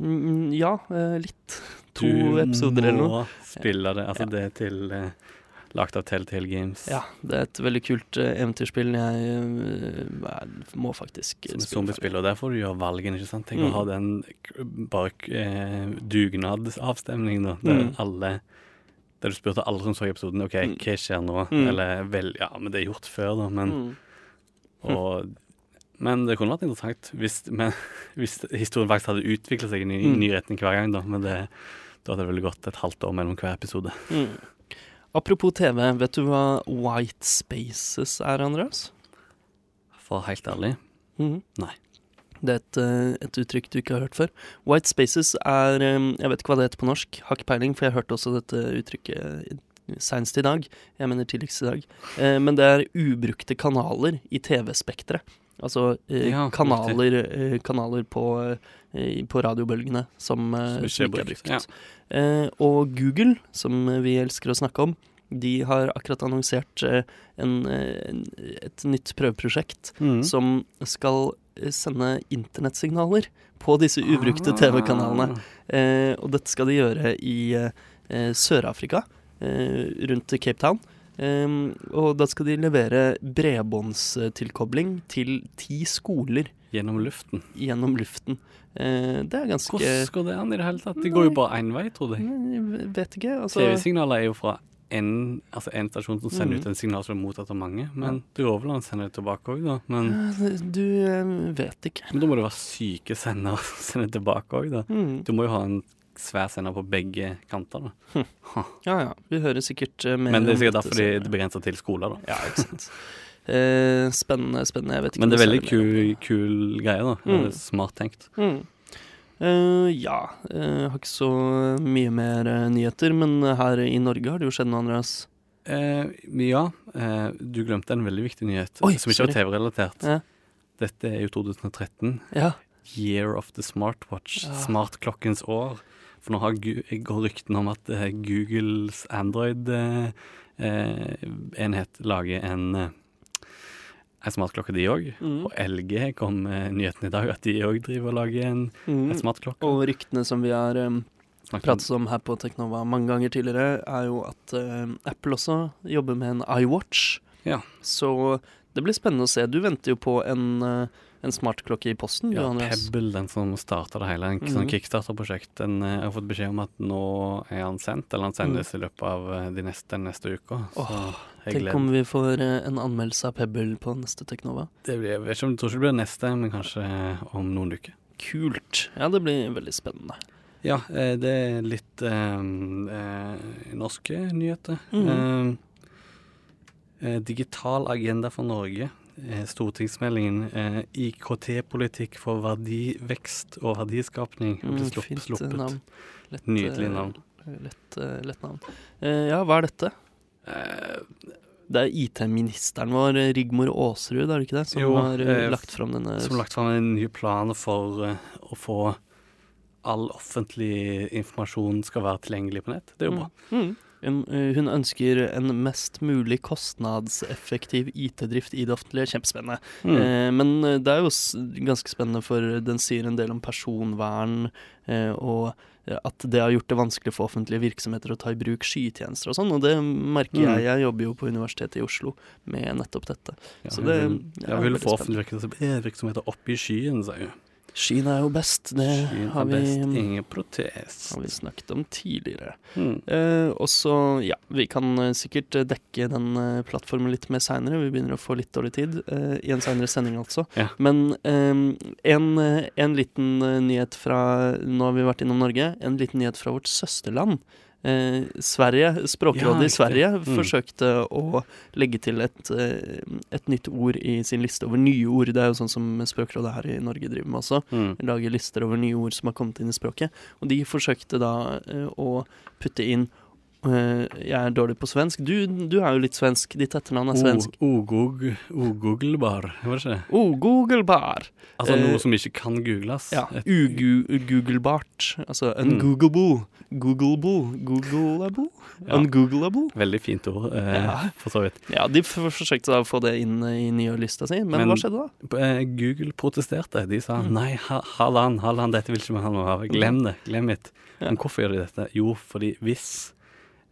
Mm, ja, uh, litt. To Du episoder eller noe. Du må spille det. Altså, Ja. det til eh, lagt av Telltale Games. Ja, det er et veldig kult eh, eventyrspill. Jeg eh, er- må faktisk Som et zombiespill, og der får du gjøre valgene, ikke sant? Tenk Mm. å ha den bare dugnadsavstemningen eh, dugnadsavstemning, da. Der Mm. alle Der du spurte alle som så episoden OK, Mm. hva skjer nå? Mm. Eller vel, ja, men det er gjort før, da. Men Mm. Og Men det kunne vært interessant hvis, men, hvis historien faktisk hadde utvikla seg i ny, Mm. ny retning hver gang. Da Men det, da hadde det vel gått et halvt år mellom hver episode. Mm. Apropos TV, vet du hva white spaces er, Andreas? For helt ærlig Mhm. Nei. Det er et, eh, et uttrykk du ikke har hørt før. White spaces er eh, Jeg vet ikke hva det heter på norsk. Har ikke peiling, for jeg hørte også dette uttrykket seinest i dag. Jeg mener tidligst i dag. Eh, Men det er ubrukte kanaler i TV-spekteret. Altså eh, Ja, kanaler, eh, kanaler på, eh, på radiobølgene som, eh, som ikke er brukt. Ja. Eh, og Google, som vi elsker å snakke om, de har akkurat annonsert en, et nytt prøveprosjekt Mm. som skal sende internettsignaler på disse ubrukte Ah. TV-kanalene. Eh, og dette skal de gjøre i Sør-Afrika, rundt Cape Town. Eh, og da skal de levere bredbåndstilkobling til ti skoler Gjennom luften. gjennom luften. Uh, det er ganske Hvordan går det an i det hele tatt? Det går jo bare én vei, tror jeg. Nei, vet ikke. Altså, TV-signaler er jo fra en, altså stasjon som sender mm. ut en signal som er mottatt av mange. Men det går vel an å sende det tilbake òg, da. Men, du uh, vet ikke. men da må det være syke sendere som sender tilbake òg, da. Mm. Du må jo ha en svær sender på begge kanter, da. Ja ja, vi hører sikkert eh, mer Men det er sikkert derfor de, er begrensa til skoler, da. Ja, ikke sant. Eh, spennende, spennende. Jeg vet ikke Men det er veldig kul, kul greie, da. Mm. Smart tenkt. Mm. Uh, ja, Uh, har ikke så mye mer uh, nyheter, men her i Norge har det jo skjedd noe, Andreas. Ja, du glemte en veldig viktig nyhet Oi, som ikke var. TV-relatert. Ja. Dette er jo 2013. Ja. Year of the smartwatch. Ja. Smartklokkens år. For nå har går ryktene om at eh, Googles Android-enhet lager en, eh, en smartklokke, de òg. Mm. Og LG kom med nyheten i dag at de òg driver og lager en, Mm. en smartklokke. Og ryktene som vi har um, pratet om her på Teknova mange ganger tidligere, er jo at eh, Apple også jobber med en iWatch. Ja. Så det blir spennende å se. Du venter jo på en, eh, en smartklokke i posten, Ja. Pebble, den som starta det hele. En mm -hmm. kickstarter-prosjekt. Den, eh, Jeg har fått beskjed om at nå er han sendt, eller han sendes i løpet av eh, de neste, den neste uka. Mm. Åh, Tenk om vi får eh, en anmeldelse av Pebble på neste Teknova. det blir, Jeg vet ikke om jeg tror ikke det blir neste, men kanskje om noen uker. Kult. Ja, det blir veldig spennende. Ja, det er litt eh, norske nyheter. Mm. Eh, digital agenda for Norge. Eh, stortingsmeldingen eh, IKT-politikk for verdivekst og verdiskapning Mm, slupp, fint eh, sluppet. navn. Lett, Nydelig eh, navn. Lett, lett navn. Ja, hva er dette? Eh, Det er IT-ministeren vår, Rigmor Aasrud, er det ikke det, som Jo, har lagt fram denne som har lagt fram en ny plan for å få all offentlig informasjon skal være tilgjengelig på nett. Det er jo bra. Mm. En, eh, hun ønsker en mest mulig kostnadseffektiv IT-drift i det offentlige. Kjempespennende. Mm. Eh, men eh, det er jo ganske spennende, for den sier en del om personvern, eh, og eh, at det har gjort det vanskelig for offentlige virksomheter å ta i bruk skytjenester og sånn. Og det merker Mm. jeg. Jeg jobber jo på Universitetet i Oslo med nettopp dette. Ja, så det- jeg vil, jeg vil få offentlige virksomheter- opp i skyen, sier jeg. Skyen er jo best. Det Skyen har vi, best, ingen protest. har vi snakket om tidligere. Mm. Eh, og så, ja, vi kan eh, sikkert eh, dekke den eh, plattformen litt mer seinere. Vi begynner å få litt dårlig tid. eh, I en seinere sending, altså. Ja. Men eh, en, en liten nyhet fra Nå har vi vært innom Norge. En liten nyhet fra vårt søsterland. Eh, Sverige, Språkrådet Ja, i. Sverige Mm. forsøkte å legge til et, eh, et nytt ord i sin liste over nye ord. Det er jo sånn som Språkrådet her i Norge driver med også Mm. Lager lister over nye ord som har kommet inn i språket. Og de forsøkte da eh, å putte inn Jeg er dårlig på svensk. Du, du er jo litt svensk. Ditt etternavn er svensk. Ogoogelbar, var det ikke det? Oh, Googlebar! Altså Eh, noe som ikke kan googles. Ja. Ugooglebart. Altså Mm. ungoogleable. Googlebo. Googlebo. Ja. Ungoogleable? Veldig fint ord, eh, Ja. for så vidt. Ja, de forsøkte da å få det inn i nye lista si, men, Men- hva skjedde da? Eh, Google protesterte. De sa Mm. nei, ha, Halland, Halland, dette vil ikke vi ha noe av. Glem det. Glem it. Ja. Men hvorfor gjør de dette? Jo, fordi hvis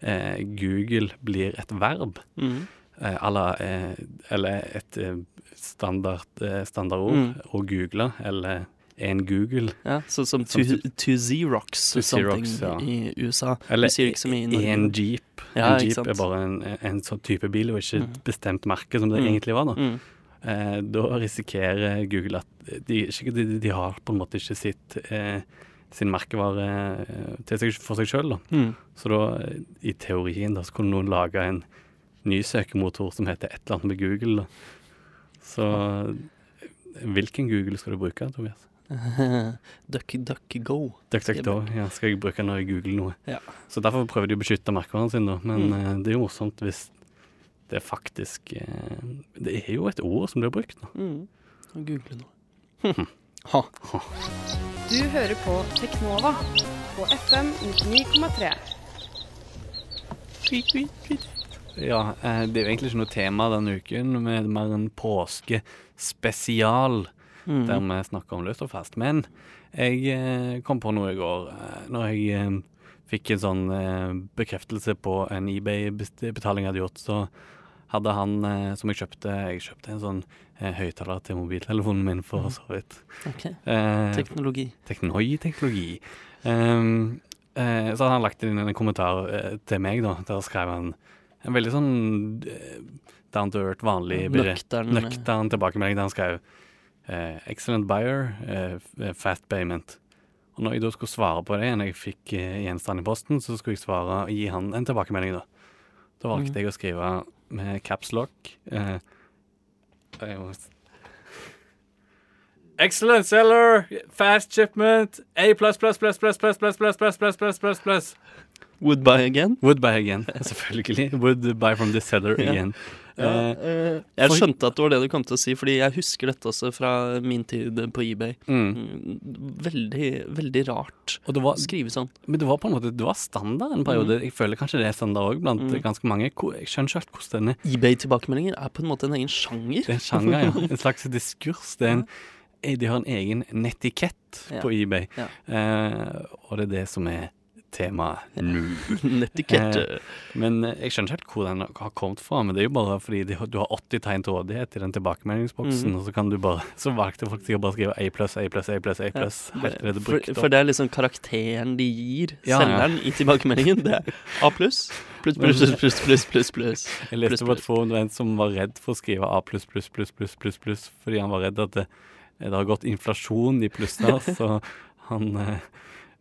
eh, Google blir et verb, Mm. eh, eller, eh, eller et eh, standard, eh, standardord, Mm. å google, eller en Google, Ja, sånn som Som to, to Xerox, To Xerox, ja. i USA. eller så en jeep. Ja, en jeep er bare en, en sånn type bil, og ikke Mm. et bestemt merke som det Mm. egentlig var. da. Mm. eh, da risikerer Google at de, de, de har på en måte ikke sitt eh, sin merkevare eh, seg, for seg sjøl. Mm. Så da, eh, i teorien, da, så kunne noen lage en ny søkemotor som heter et eller annet med Google. Da. Så eh, hvilken Google skal du bruke, Tobias? Duck, duck, go. DuckDuckDo. Ja, skal jeg bruke når jeg googler noe? Ja. Så derfor prøver de å beskytte merkevaren sin, da. Men Mm. det er jo morsomt hvis det faktisk eh, Det er jo et ord som blir brukt, nå. Mm. Å google noe. Ha. Du hører på Teknova på FM 99,3. Ja, eh, det er jo egentlig ikke noe tema denne uken, men mer en påskespesial Mm. der vi snakker om løst og fast. Men jeg eh, kom på noe i går eh, når jeg fikk en sånn bekreftelse på en eBay-betaling jeg hadde gjort, så hadde han eh, som jeg kjøpte Jeg kjøpte en sånn eh, høyttaler til mobiltelefonen min, for så vidt. Ok. Eh, Teknologi. teknologi, teknologi. Um, eh, så hadde han lagt inn en kommentar eh, til meg, da. Der skrev han en veldig sånn eh, down to earth, vanlig Nøktern. nøktern tilbakemelding der han skrev eh, 'excellent buyer, f- fast payment'. Og når jeg da skulle svare på det, når jeg fikk gjenstand i posten, så skulle jeg svare og gi han en tilbakemelding, da. Da valgte Mm. jeg å skrive med caps lock. Eh, Excellent seller, fast shipment, A plus plus plus plus plus plus plus plus plus plus plus plus. Would buy again? Would buy again, selvfølgelig. Would buy from this seller Ja. again. Ja, Eh, eh, jeg skjønte at det var det du kom til å si, fordi jeg husker dette også fra min tid på eBay. mm. Mm, Veldig, veldig rart Og det var, å skrive sånn. men det var på en måte Det var standard en periode. Jeg føler kanskje det er standard òg blant Mm. ganske mange. Jeg skjønner ikke helt hvordan denne eBay-tilbakemeldinger er på en måte en egen sjanger. Det er en sjanger, ja. En slags diskurs. Det er en, de har en egen netikett Ja. på eBay, Ja. eh, og det er det som er temaet nå. Netikette. Men eh, jeg skjønner ikke helt hvor den har kommet fra. Men det er jo bare fordi de, du har 80 tegn til rådighet i den tilbakemeldingsboksen, mm. og så kan du bare Så valgte folk sikkert bare å skrive A pluss, A pluss, A pluss, A pluss. Til er for, for det er liksom karakteren de gir Ja, ja. selgeren i tilbakemeldingen. Det er A pluss, pluss, pluss, pluss, pluss, pluss, pluss. Jeg leste på et forum en som var redd for å skrive A pluss, pluss, pluss, pluss, pluss, pluss, fordi han var redd at det, det har gått inflasjon i plussene, så han eh,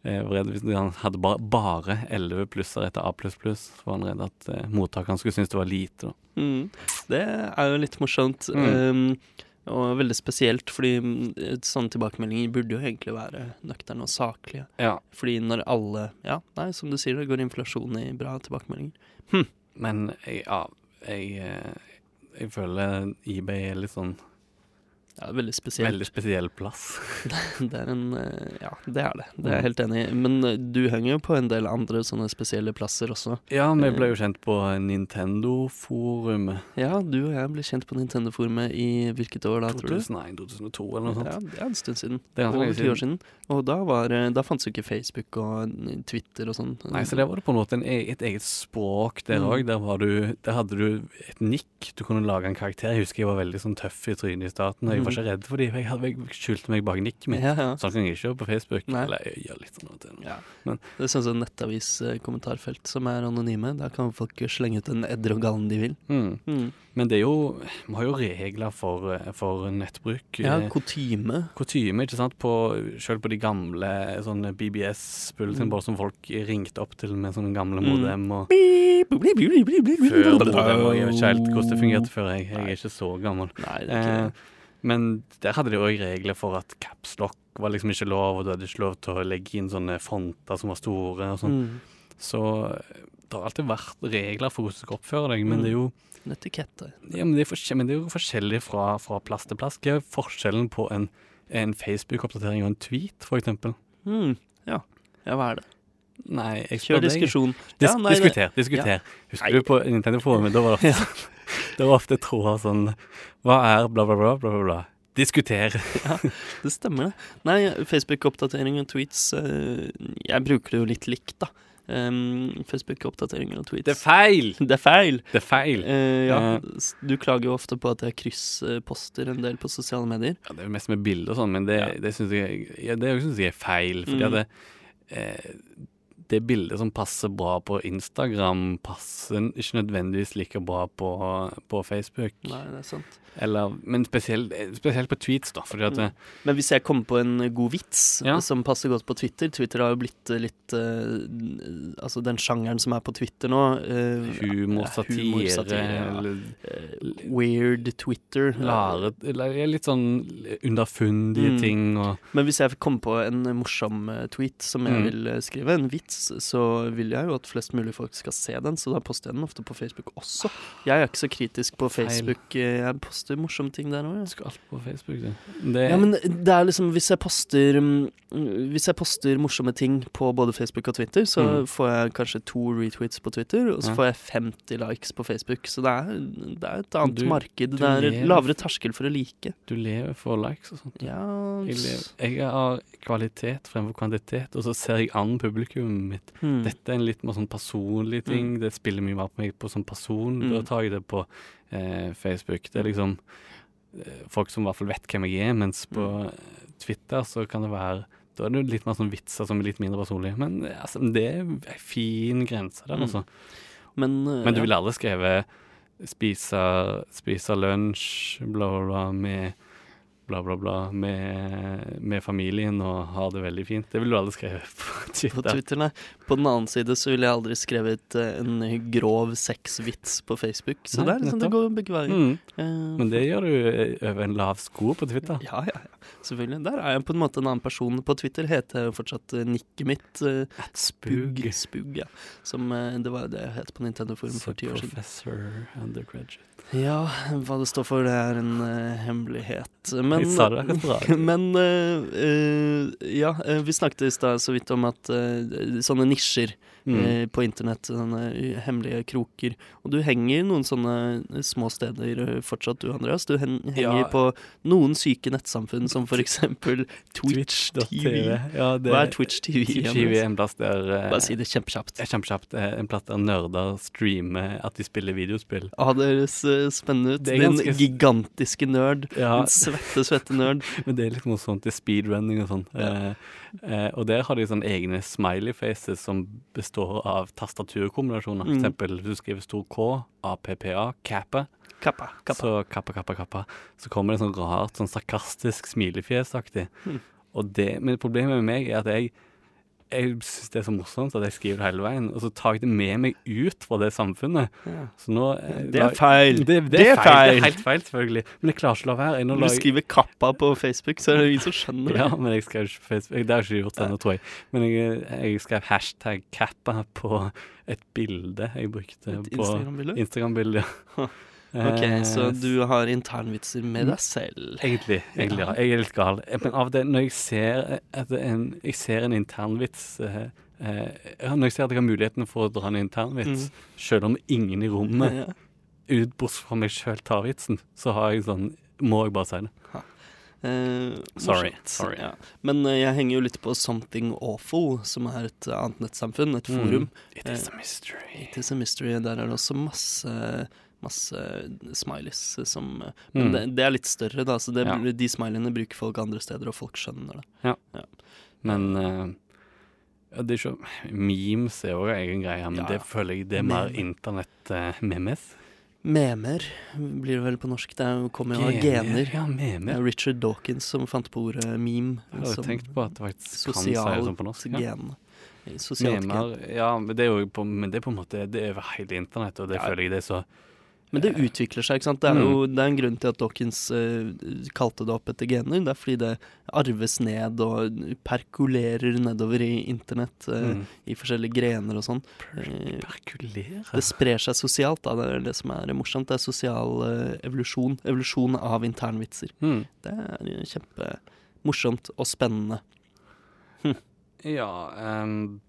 eh, var redd hvis han hadde bare, bare 11 plusser etter A så var han redd at eh, mottakeren skulle synes det var lite. Mm. Det er jo litt morsomt. Mm. Um, og veldig spesielt, fordi mm, sånne tilbakemeldinger burde jo egentlig være nøkterne og saklige. Ja. Fordi når alle Ja, nei, som du sier, det går inflasjon i bra tilbakemeldinger. Men ja, jeg, jeg, jeg føler eBay er litt sånn Ja, veldig spesielt. veldig spesiell plass. Det er en eh, Ja, det er det. Det er Mm. jeg helt enig i. Men eh, du henger jo på en del andre sånne spesielle plasser også. Ja, vi ble jo kjent på Nintendo-forumet. Ja, du og jeg ble kjent på Nintendo-forumet i hvilket år da, tror du? 2001-2002 eller noe sånt. Ja, det er en stund siden. Det er Over ti år siden. Og da, var, eh, da fantes jo ikke Facebook og eh, Twitter og sånn. Nei, så det var det på en måte en, e- et eget språk der Mm. Der, der hadde du et nikk. Du kunne lage en karakter. Jeg husker jeg var veldig sånn tøff i trynet i starten. Jeg var ikke redd for dem. Jeg, hadde- jeg skjulte meg bak nikket mitt. Mm. Ja, ja. Sånn kan jeg ikke gjøre på Facebook. Nei. Eller jeg gjør litt sånn. Ja. Men- det er sånn som nettavis-kommentarfelt som er anonyme. Der kan folk slenge ut en edder og gallen de vil. Mm. Mm. Men det er jo Vi har jo regler for, eh, for nettbruk. Ja, Eh, kutyme. kutyme, ikke sant, på, selv på de gamle sånne BBS-bulletinboard som folk ringte opp til med sånne gamle Mm. modem. Og Før før modem, og jeg vet ikke helt hvordan det fungerte før. Jeg, jeg er ikke så gammel. Nei, det er ikke Eh, det. Men der hadde de òg regler for at capslock var liksom ikke lov, og du hadde ikke lov til å legge inn sånne fonter som var store og sånn. Mm. Så eh, det har alltid vært regler for hvordan du skal oppføre deg, men Mm. det er jo En. Ja, men det er, men det er jo forskjellig fra, fra plass til plass. Hva er forskjellen på en, en Facebook-oppdatering og en tweet, for eksempel? Mm. Ja. ja, hva er det? Nei, Kjør diskusjon. Dis Ja, nei, diskuter. diskuter, Ja. Husker Nei. du på Nintendo-forumet? Da var det det var ofte tråder sånn Hva er bla, bla, bla, bla, bla, bla. Diskuter. Det stemmer, det. Nei, Facebook-oppdatering og tweets eh, Jeg bruker det jo litt likt, da. Um, Facebook-oppdateringer og tweets. Det er feil! Det er feil! Det er feil. Uh, ja, du klager jo ofte på at jeg kryssposter en del på sosiale medier. Ja, det er jo mest med bilder og sånn, men det, Ja. det syns jeg, ja, jeg er feil. Fordi Mm. at det, eh, det bildet som passer bra på Instagram, passer ikke nødvendigvis like bra på, på Facebook. Nei, det er sant. Eller, men spesielt, spesielt på tweets, da. At Mm. Men hvis jeg kommer på en god vits Ja. som passer godt på Twitter Twitter har jo blitt eh, litt uh, Altså den sjangeren som er på Twitter nå Uh, humor, satire, humor, satire, ja. eh, Weird Twitter. Lare, eller litt sånn underfundige Mm. ting og Men hvis jeg kommer på en morsom tweet som jeg Mm. vil skrive, en vits, så vil jeg jo at flest mulig folk skal se den, så da poster jeg den ofte på Facebook også. Jeg er ikke så kritisk på Facebook. eh, Jeg poster morsomme ting der òg. Skal alt på Facebook, det. det Ja, men det er liksom Hvis jeg poster mm, Hvis jeg poster morsomme ting på både Facebook og Twitter, så Mm. får jeg kanskje to retweets på Twitter, og så får jeg 50 likes på Facebook. Så det er, det er et annet Du- marked. du Det er lever- lavere terskel for å like. du lever for likes og sånt. Ja Jeg, jeg har kvalitet fremfor kvantitet, og så ser jeg an publikummet mitt. Mm. Dette er en litt mer sånn personlig ting. Det spiller mye mer på meg på som person. Mm. Da tar jeg det på eh, Facebook. Det er liksom eh, folk som i hvert fall vet hvem jeg er, mens på Mm. eh, Twitter så kan det være da er det litt mer sånn vitser som er litt mindre personlige. Men eh, altså, det er en fin grense der, Mm. altså. Men, uh, Men du ville aldri skrevet spise, spise lunsj, bla, bla, bla, med bla, bla, bla, med, med familien og ha det veldig fint. Det ville du aldri skrevet på på Twitter. Twitter, nei. På den annen side så ville jeg aldri skrevet eh, en grov sexvits på Facebook. Så Nei, det liksom, det går begge veier. Mm. Uh, Men det gjør du eh, over en lav sko på Twitter. Ja, ja, ja. Selvfølgelig. Der er jeg på en måte en annen person. På Twitter heter jeg fortsatt nikket mitt. eh, Spug. Spug, ja. Som uh, det var det jeg het på Nintendo Forum for ti år siden. Professor undergraduate. Ja, hva det står for, det er en uh, hemmelighet. Men, men uh, uh, ja, vi snakket i stad så vidt om at sånne nisjer Mm. på internett, sånne hemmelige kroker. Og du henger noen sånne små steder fortsatt, du Andreas. Du hen henger Ja. på noen syke nettsamfunn, som for eksempel Twitch TV. Ja, det, Hva er Twitch TV? Twitch TV er en plass der Bare si det kjempekjapt. Kjempekjapt. En plass der nerder streamer at de spiller videospill. Ah, deres spennende ut. Din ganske gigantiske nerd. Ja, En svette, svette nerd. men det er litt morsomt. sånt er speedrunning og sånn. Ja. Eh, eh, og der har de sånne egne smiley faces som består av tastaturkombinasjoner. For Mm. eksempel hvis du skriver stor K, APPA, kappa, Kappa. kappa. så kappa, kappa, kappa, så kommer det sånn rart, sånn sarkastisk smilefjesaktig. Mm. Og det, men problemet med meg er at jeg jeg syns det er så morsomt at jeg skriver det hele veien, og så tar jeg det med meg ut fra det samfunnet. Ja. Så nå eh, Det er feil. Det, det, Det er feil. feil. Det er helt feil, selvfølgelig. Men jeg klarer ikke å la være. Når du skriver 'kappa' på Facebook, så er det ingen som skjønner det. Ja, men jeg skrev ikke på Facebook. Det har jeg ikke gjort ennå, tror jeg. Men jeg, jeg skrev hashtag kappa på et bilde jeg brukte Et på Instagram-bilde? Instagram-bildet. Ok, Eh, så du har internvitser med deg selv. Egentlig, egentlig ja. Jeg er litt gal. Eh, Men av det, når jeg ser, en, jeg ser en internvits eh, eh, Når jeg ser at jeg har muligheten for å dra en internvits, Mm. selv om ingen i rommet, Ja. ut bortsett fra meg sjøl, tar vitsen, så har jeg sånn Må jeg bare si det. Eh, Sorry, sorry. Ja. Men eh, jeg henger jo litt på Something Awful, som er et annet nettsamfunn, et Mm. forum. It is a mystery. It is a mystery. Der er det også masse Masse smileys som Men Mm. det, det er litt større, da. Så det, Ja. de smileyene bruker folk andre steder, og folk skjønner det. Men uh, ja, det er ikke Memes er jo en egen greie, men Ja, det føler jeg det er mer Meme. internett-memes. Memer blir det vel på norsk. Det er kommer jo av gener. Ja, memer. er Richard Dawkins som fant på ordet meme. Jeg har jo tenkt på at det faktisk kan si det sånn på norsk. Ja. gen. Sosialt gen. Ja, men det er jo på, men det er på en måte Det er over hele internett, og det Ja. føler jeg det er så Men det utvikler seg, ikke sant. Det er Mm. jo det er en grunn til at Dawkins uh, kalte det opp etter gener. Det er fordi det arves ned og perkulerer nedover i internett uh, mm. i forskjellige grener og sånn. Perkulerer? Perkulere. Det sprer seg sosialt, da. Det er det som er morsomt. Det er sosial uh, evolusjon. Evolusjon av internvitser. Mm. Det er kjempemorsomt og spennende. Ja ehm,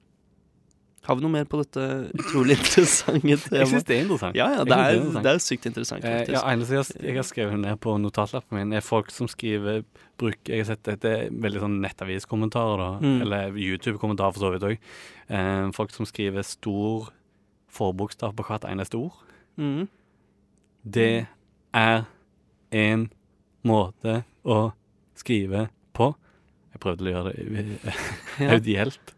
Har vi noe mer på dette utrolig interessante temaet? Jeg syns det er interessant. Ja, ja, det er, det er sykt interessant, Eh, ja, eneste jeg, jeg har skrevet ned på notatlappen min, er folk som skriver bruk, Jeg har sett dette veldig sånn nettaviskommentarer, da. Mm. Eller YouTube-kommentarer for så vidt òg. Eh, folk som skriver stor forbokstav på hvert eneste ord. Mm. Det er en måte å skrive på. Jeg prøvde å gjøre det audielt.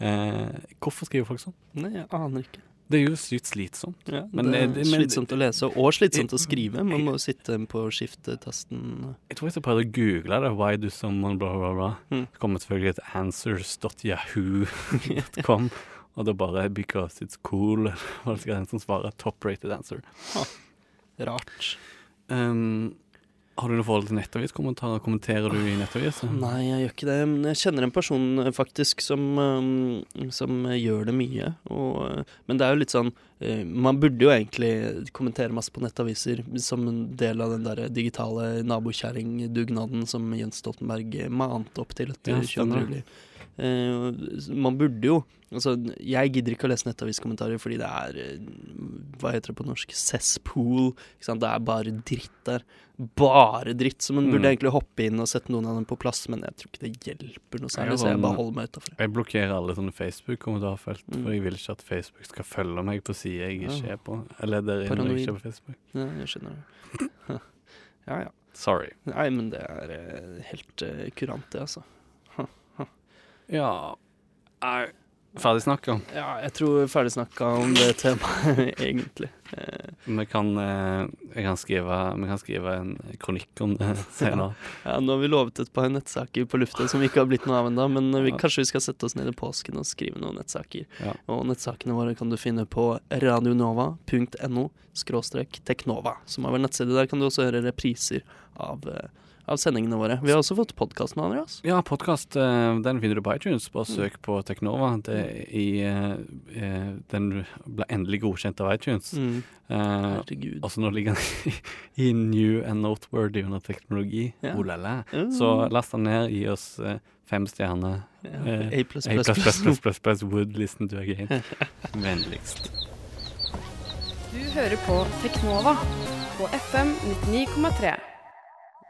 Eh, hvorfor skriver folk sånn? Nei, jeg aner ikke. Det er jo sykt slitsomt. Ja, Men det er men- slitsomt å lese, og slitsomt å skrive. Man må sitte på skiftetasten. Jeg tror jeg skal prøve å google det. Why do someone bla, bla, bla. Mm. Det kommer selvfølgelig et answers.yahoo.com. og er bare 'because it's cool'. Hva skal den som svarer 'top rated answer'. Rart. Um, har du noe forhold til nettaviskommentarer? Kommenterer du i nettaviser? Nei, jeg gjør ikke det. Men jeg kjenner en person eh, faktisk som, um, som gjør det mye. Og, eh, men det er jo litt sånn eh, Man burde jo egentlig kommentere masse på nettaviser som en del av den der digitale nabokjerringdugnaden som Jens Stoltenberg mante opp til etter Ja, 22. stemmer. juli. Eh, man burde jo Altså, jeg gidder ikke å lese nettaviskommentarer fordi det er eh, Hva heter det på norsk? Cesspool. Det er bare dritt der. Bare dritt. Så man burde Mm. egentlig hoppe inn og sette noen av dem på plass, men jeg tror ikke det hjelper noe særlig, så jeg bare holder meg utafor. Jeg blokkerer alle sånne Facebook-kommentarfelt, Mm. for jeg vil ikke at Facebook skal følge meg på sider jeg ikke er på. Eller der inne jeg ikke er på Facebook. Ja, jeg skjønner det. Ja ja. Sorry. Nei, men det er eh, helt uh, kurant, det, altså. Ja er Ferdig snakka. Ja, jeg tror er ferdig snakka om det temaet, egentlig. Eh, Vi kan, eh, kan skrive, vi kan skrive en kronikk om det senere. Ja, Nå har vi lovet et par nettsaker på lufta som ikke har blitt noe av ennå, men eh, vi, Ja. kanskje vi skal sette oss ned i påsken og skrive noen nettsaker. Ja. Og nettsakene våre kan du finne på radionova.no skråstrek teknova, som er vår nettside. Der kan du også høre repriser av, eh, av sendingene våre. Vi har også fått podkast med Andreas. Ja, podkast den finner du på iTunes. Bare søk på Teknova. Det i, eh, eh, den ble endelig godkjent av iTunes. Mm. Eh, Herregud. og så nå ligger den i new and noteworthy under teknologi. Ja. Oh la la. Mm. Så last den ned, gi oss eh, fem stjerner. Eh, A pluss pluss, pluss plus plus pluss. plus plus plus would listen to again. Vennligst. Du hører på Teknova på FM 99,3.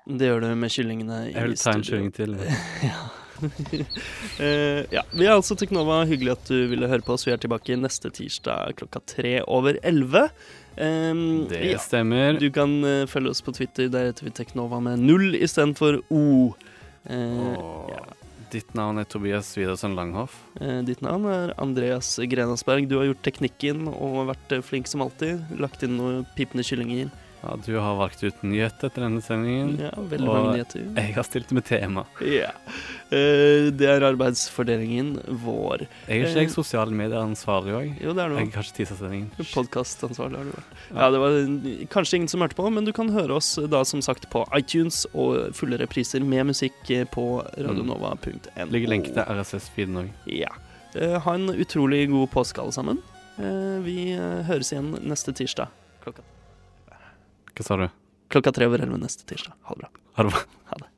Det gjør du med kyllingene i Jeg vil ta en kylling til. Eh, ja, Vi er altså Teknova. Hyggelig at du ville høre på oss. Vi er tilbake neste tirsdag klokka tre over elleve. Um, Det ja, stemmer. du kan uh, følge oss på Twitter. Der heter vi Teknova med null istedenfor O. Uh, oh, ja. ditt navn er Tobias Widersen Langhoff. Eh, ditt navn er Andreas Grenasberg. Du har gjort teknikken og vært flink som alltid. Lagt inn noen pipende kyllinger. Ja, du har valgt ut nyhet etter denne sendingen. Ja, veldig Og mange nyheter. Jeg har stilt med tema. Ja. Eh, det er arbeidsfordelingen vår. Jeg er ikke jeg sosiale medier-ansvarlig òg. Jo, det er Jeg noe. har ikke tisa sendingen. Podkastansvarlig har du vært. Ja. Ja, det var kanskje ingen som hørte på, men du kan høre oss da som sagt på iTunes og fulle repriser med musikk eh, på radionova.no. Ligger lenke til RSS-feeden òg. Ja. Eh, ha en utrolig god påske, alle sammen. Eh, vi eh, høres igjen neste tirsdag. Klokka, hva sa du? Klokka tre over elleve neste tirsdag. Ha det bra. Ha det. Ha det.